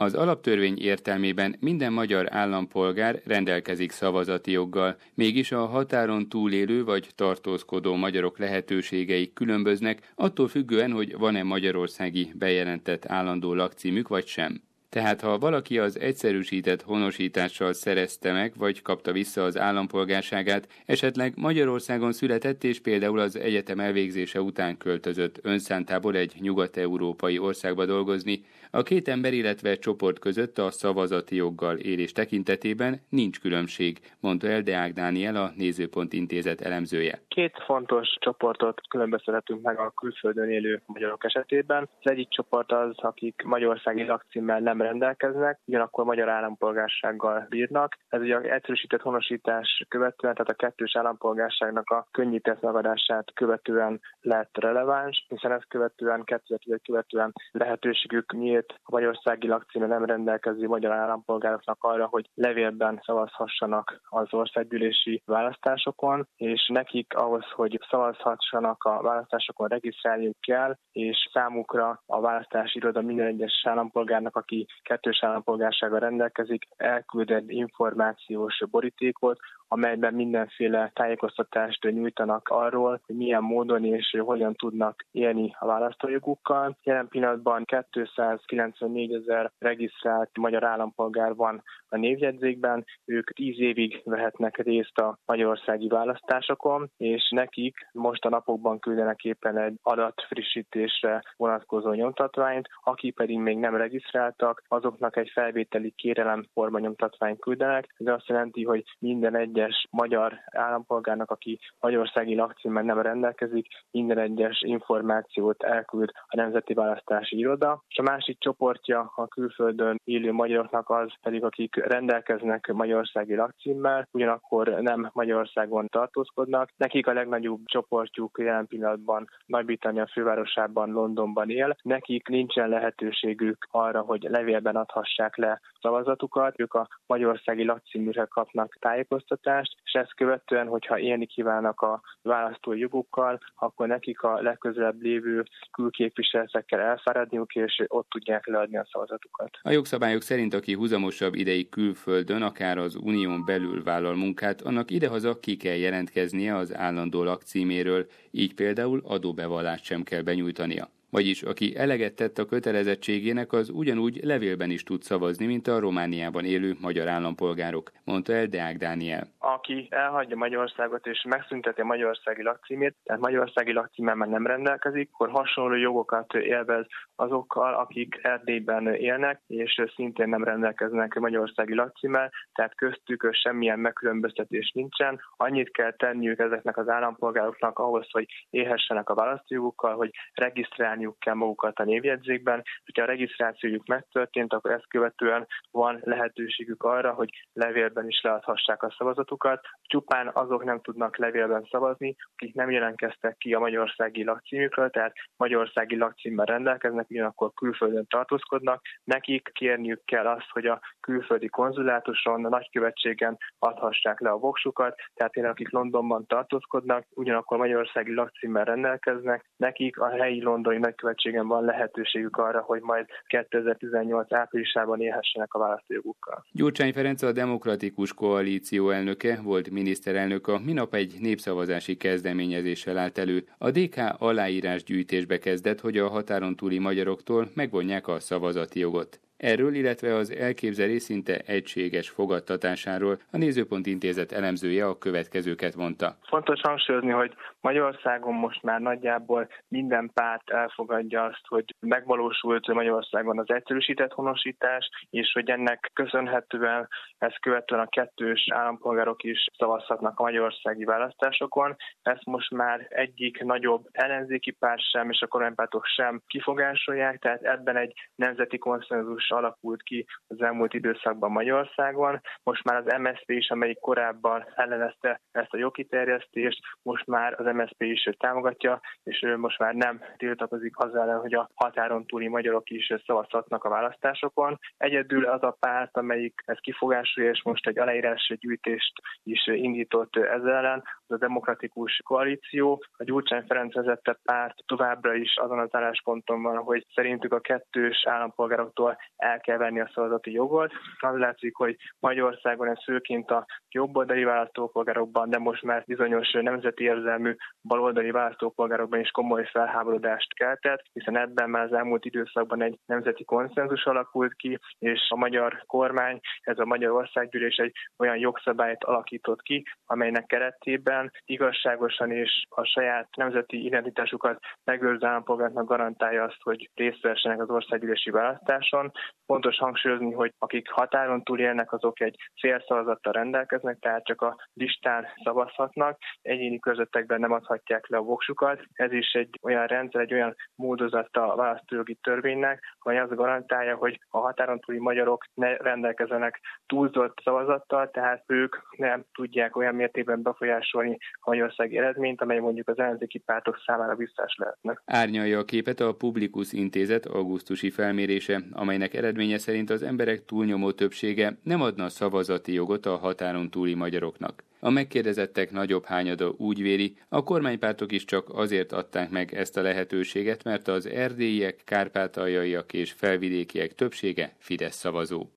Az alaptörvény értelmében minden magyar állampolgár rendelkezik szavazati joggal, mégis a határon túlélő vagy tartózkodó magyarok lehetőségei különböznek, attól függően, hogy van-e magyarországi bejelentett állandó lakcímük vagy sem. Tehát ha valaki az egyszerűsített honosítással szerezte meg, vagy kapta vissza az állampolgárságát, esetleg Magyarországon született és például az egyetem elvégzése után költözött önszántából egy nyugat-európai országba dolgozni, a két ember, illetve csoport között a szavazati joggal élés tekintetében nincs különbség, mondta el Deák Dániel, a Nézőpont Intézet elemzője. Két fontos csoportot különböztetünk meg a külföldön élő magyarok esetében. Az egyik csoport az, akik magyarországi lakcímmel nem rendelkeznek, ugyanakkor magyar állampolgársággal bírnak. Ez ugye egyszerűsített honosítás követően, tehát a kettős állampolgárságnak a könnyített megadását követően lett releváns, hiszen ezt követően, 2010 követően lehetőségük nyílt a magyarországi lakcíme nem rendelkező magyar állampolgároknak arra, hogy levélben szavazhassanak az országgyűlési választásokon, és nekik ahhoz, hogy szavazhassanak a választásokon regisztrálniuk kell, és számukra a választási iroda minden egyes állampolgárnak, aki kettős állampolgársága rendelkezik, elküld egy információs borítékot, amelyben mindenféle tájékoztatást nyújtanak arról, hogy milyen módon és hogyan tudnak élni a választójogukkal. Jelen pillanatban 294 ezer regisztrált magyar állampolgár van a névjegyzékben, ők 10 évig vehetnek részt a magyarországi választásokon, és nekik most a napokban küldenek éppen egy adatfrissítésre vonatkozó nyomtatványt, akik pedig még nem regisztráltak, azoknak egy felvételi kérelem forma nyomtatványt küldenek. Ez azt jelenti, hogy minden egy egyes magyar állampolgárnak, aki magyarországi lakcímmel nem rendelkezik, minden egyes információt elküld a Nemzeti Választási Iroda. És a másik csoportja a külföldön élő magyaroknak az pedig, akik rendelkeznek magyarországi lakcímmel, ugyanakkor nem Magyarországon tartózkodnak. Nekik a legnagyobb csoportjuk jelen pillanatban Nagy-Britannia fővárosában, Londonban él. Nekik nincsen lehetőségük arra, hogy levélben adhassák le szavazatukat. Ők a magyarországi lakcíműre kapnak tájékoztatást, és ezt követően, hogyha élni kívánnak a választói jogukkal, akkor nekik a legközelebb lévő külképviseletekkel elfáradniuk, és ott tudják leadni a szavazatukat. A jogszabályok szerint, aki húzamosabb ideig külföldön, akár az unión belül vállal munkát, annak idehaza ki kell jelentkeznie az állandó lakcíméről, így például adóbevallást sem kell benyújtania. Vagyis aki eleget tett a kötelezettségének, az ugyanúgy levélben is tud szavazni, mint a Romániában élő magyar állampolgárok, mondta el Deák Dániel. Aki elhagyja Magyarországot és megszünteti a magyarországi lakcímét, tehát magyarországi lakcímmel már nem rendelkezik, akkor hasonló jogokat élvez azokkal, akik Erdélyben élnek, és szintén nem rendelkeznek magyarországi lakcímmel, tehát köztük semmilyen megkülönböztetés nincsen. Annyit kell tenniük ezeknek az állampolgároknak ahhoz, hogy élhessenek a választójukkal, hogy regisztrálni regisztrálniuk kell magukat a névjegyzékben. Ha a regisztrációjuk megtörtént, akkor ezt követően van lehetőségük arra, hogy levélben is leadhassák a szavazatukat. Csupán azok nem tudnak levélben szavazni, akik nem jelentkeztek ki a magyarországi lakcímükről, tehát magyarországi lakcímmel rendelkeznek, ugyanakkor külföldön tartózkodnak. Nekik kérniük kell azt, hogy a külföldi konzulátuson, a nagykövetségen adhassák le a voksukat, tehát én, akik Londonban tartózkodnak, ugyanakkor magyarországi lakcímmel rendelkeznek, nekik a helyi londoni nagykövetségen van lehetőségük arra, hogy majd 2018 áprilisában élhessenek a választójogukkal. Gyurcsány Ferenc a Demokratikus Koalíció elnöke volt miniszterelnök a minap egy népszavazási kezdeményezéssel állt elő. A DK aláírás gyűjtésbe kezdett, hogy a határon túli magyaroktól megvonják a szavazati jogot. Erről, illetve az elképzelés szinte egységes fogadtatásáról a Nézőpont Intézet elemzője a következőket mondta. Fontos hangsúlyozni, hogy Magyarországon most már nagyjából minden párt elfogadja azt, hogy megvalósult Magyarországon az egyszerűsített honosítás, és hogy ennek köszönhetően ezt követően a kettős állampolgárok is szavazhatnak a magyarországi választásokon. Ezt most már egyik nagyobb ellenzéki párt sem, és a kormánypártok sem kifogásolják, tehát ebben egy nemzeti konszenzus alakult ki az elmúlt időszakban Magyarországon. Most már az MSZP is, amelyik korábban ellenezte ezt a jogkiterjesztést, most már az MSZP is támogatja, és most már nem tiltakozik azzal, hogy a határon túli magyarok is szavazhatnak a választásokon. Egyedül az a párt, amelyik ezt kifogásolja, és most egy aláírás gyűjtést is indított ezzel ellen, a demokratikus koalíció. A Gyurcsány Ferenc vezette párt továbbra is azon az állásponton van, hogy szerintük a kettős állampolgároktól el kell venni a szavazati jogot. Az látszik, hogy Magyarországon ez főként a jobboldali választópolgárokban, de most már bizonyos nemzeti érzelmű baloldali választópolgárokban is komoly felháborodást keltett, hiszen ebben már az elmúlt időszakban egy nemzeti konszenzus alakult ki, és a magyar kormány, ez a Magyar Országgyűlés egy olyan jogszabályt alakított ki, amelynek keretében igazságosan és a saját nemzeti identitásukat megőrző állampolgárnak garantálja azt, hogy részt vessenek az országgyűlési választáson. Fontos hangsúlyozni, hogy akik határon túl élnek, azok egy félszavazattal rendelkeznek, tehát csak a listán szavazhatnak, egyéni közöttekben nem adhatják le a voksukat. Ez is egy olyan rendszer, egy olyan módozata a választójogi törvénynek, amely azt garantálja, hogy a határon túli magyarok ne rendelkezenek túlzott szavazattal, tehát ők nem tudják olyan mértékben befolyásolni a Magyarországi eredményt, amely mondjuk az ellenzéki pártok számára visszás lehetnek. Árnyalja a képet a Publikus Intézet augusztusi felmérése, amelynek eredménye szerint az emberek túlnyomó többsége nem adna szavazati jogot a határon túli magyaroknak. A megkérdezettek nagyobb hányada úgy véli, a kormánypártok is csak azért adták meg ezt a lehetőséget, mert az erdélyiek, kárpátaljaiak és felvidékiek többsége Fidesz szavazó.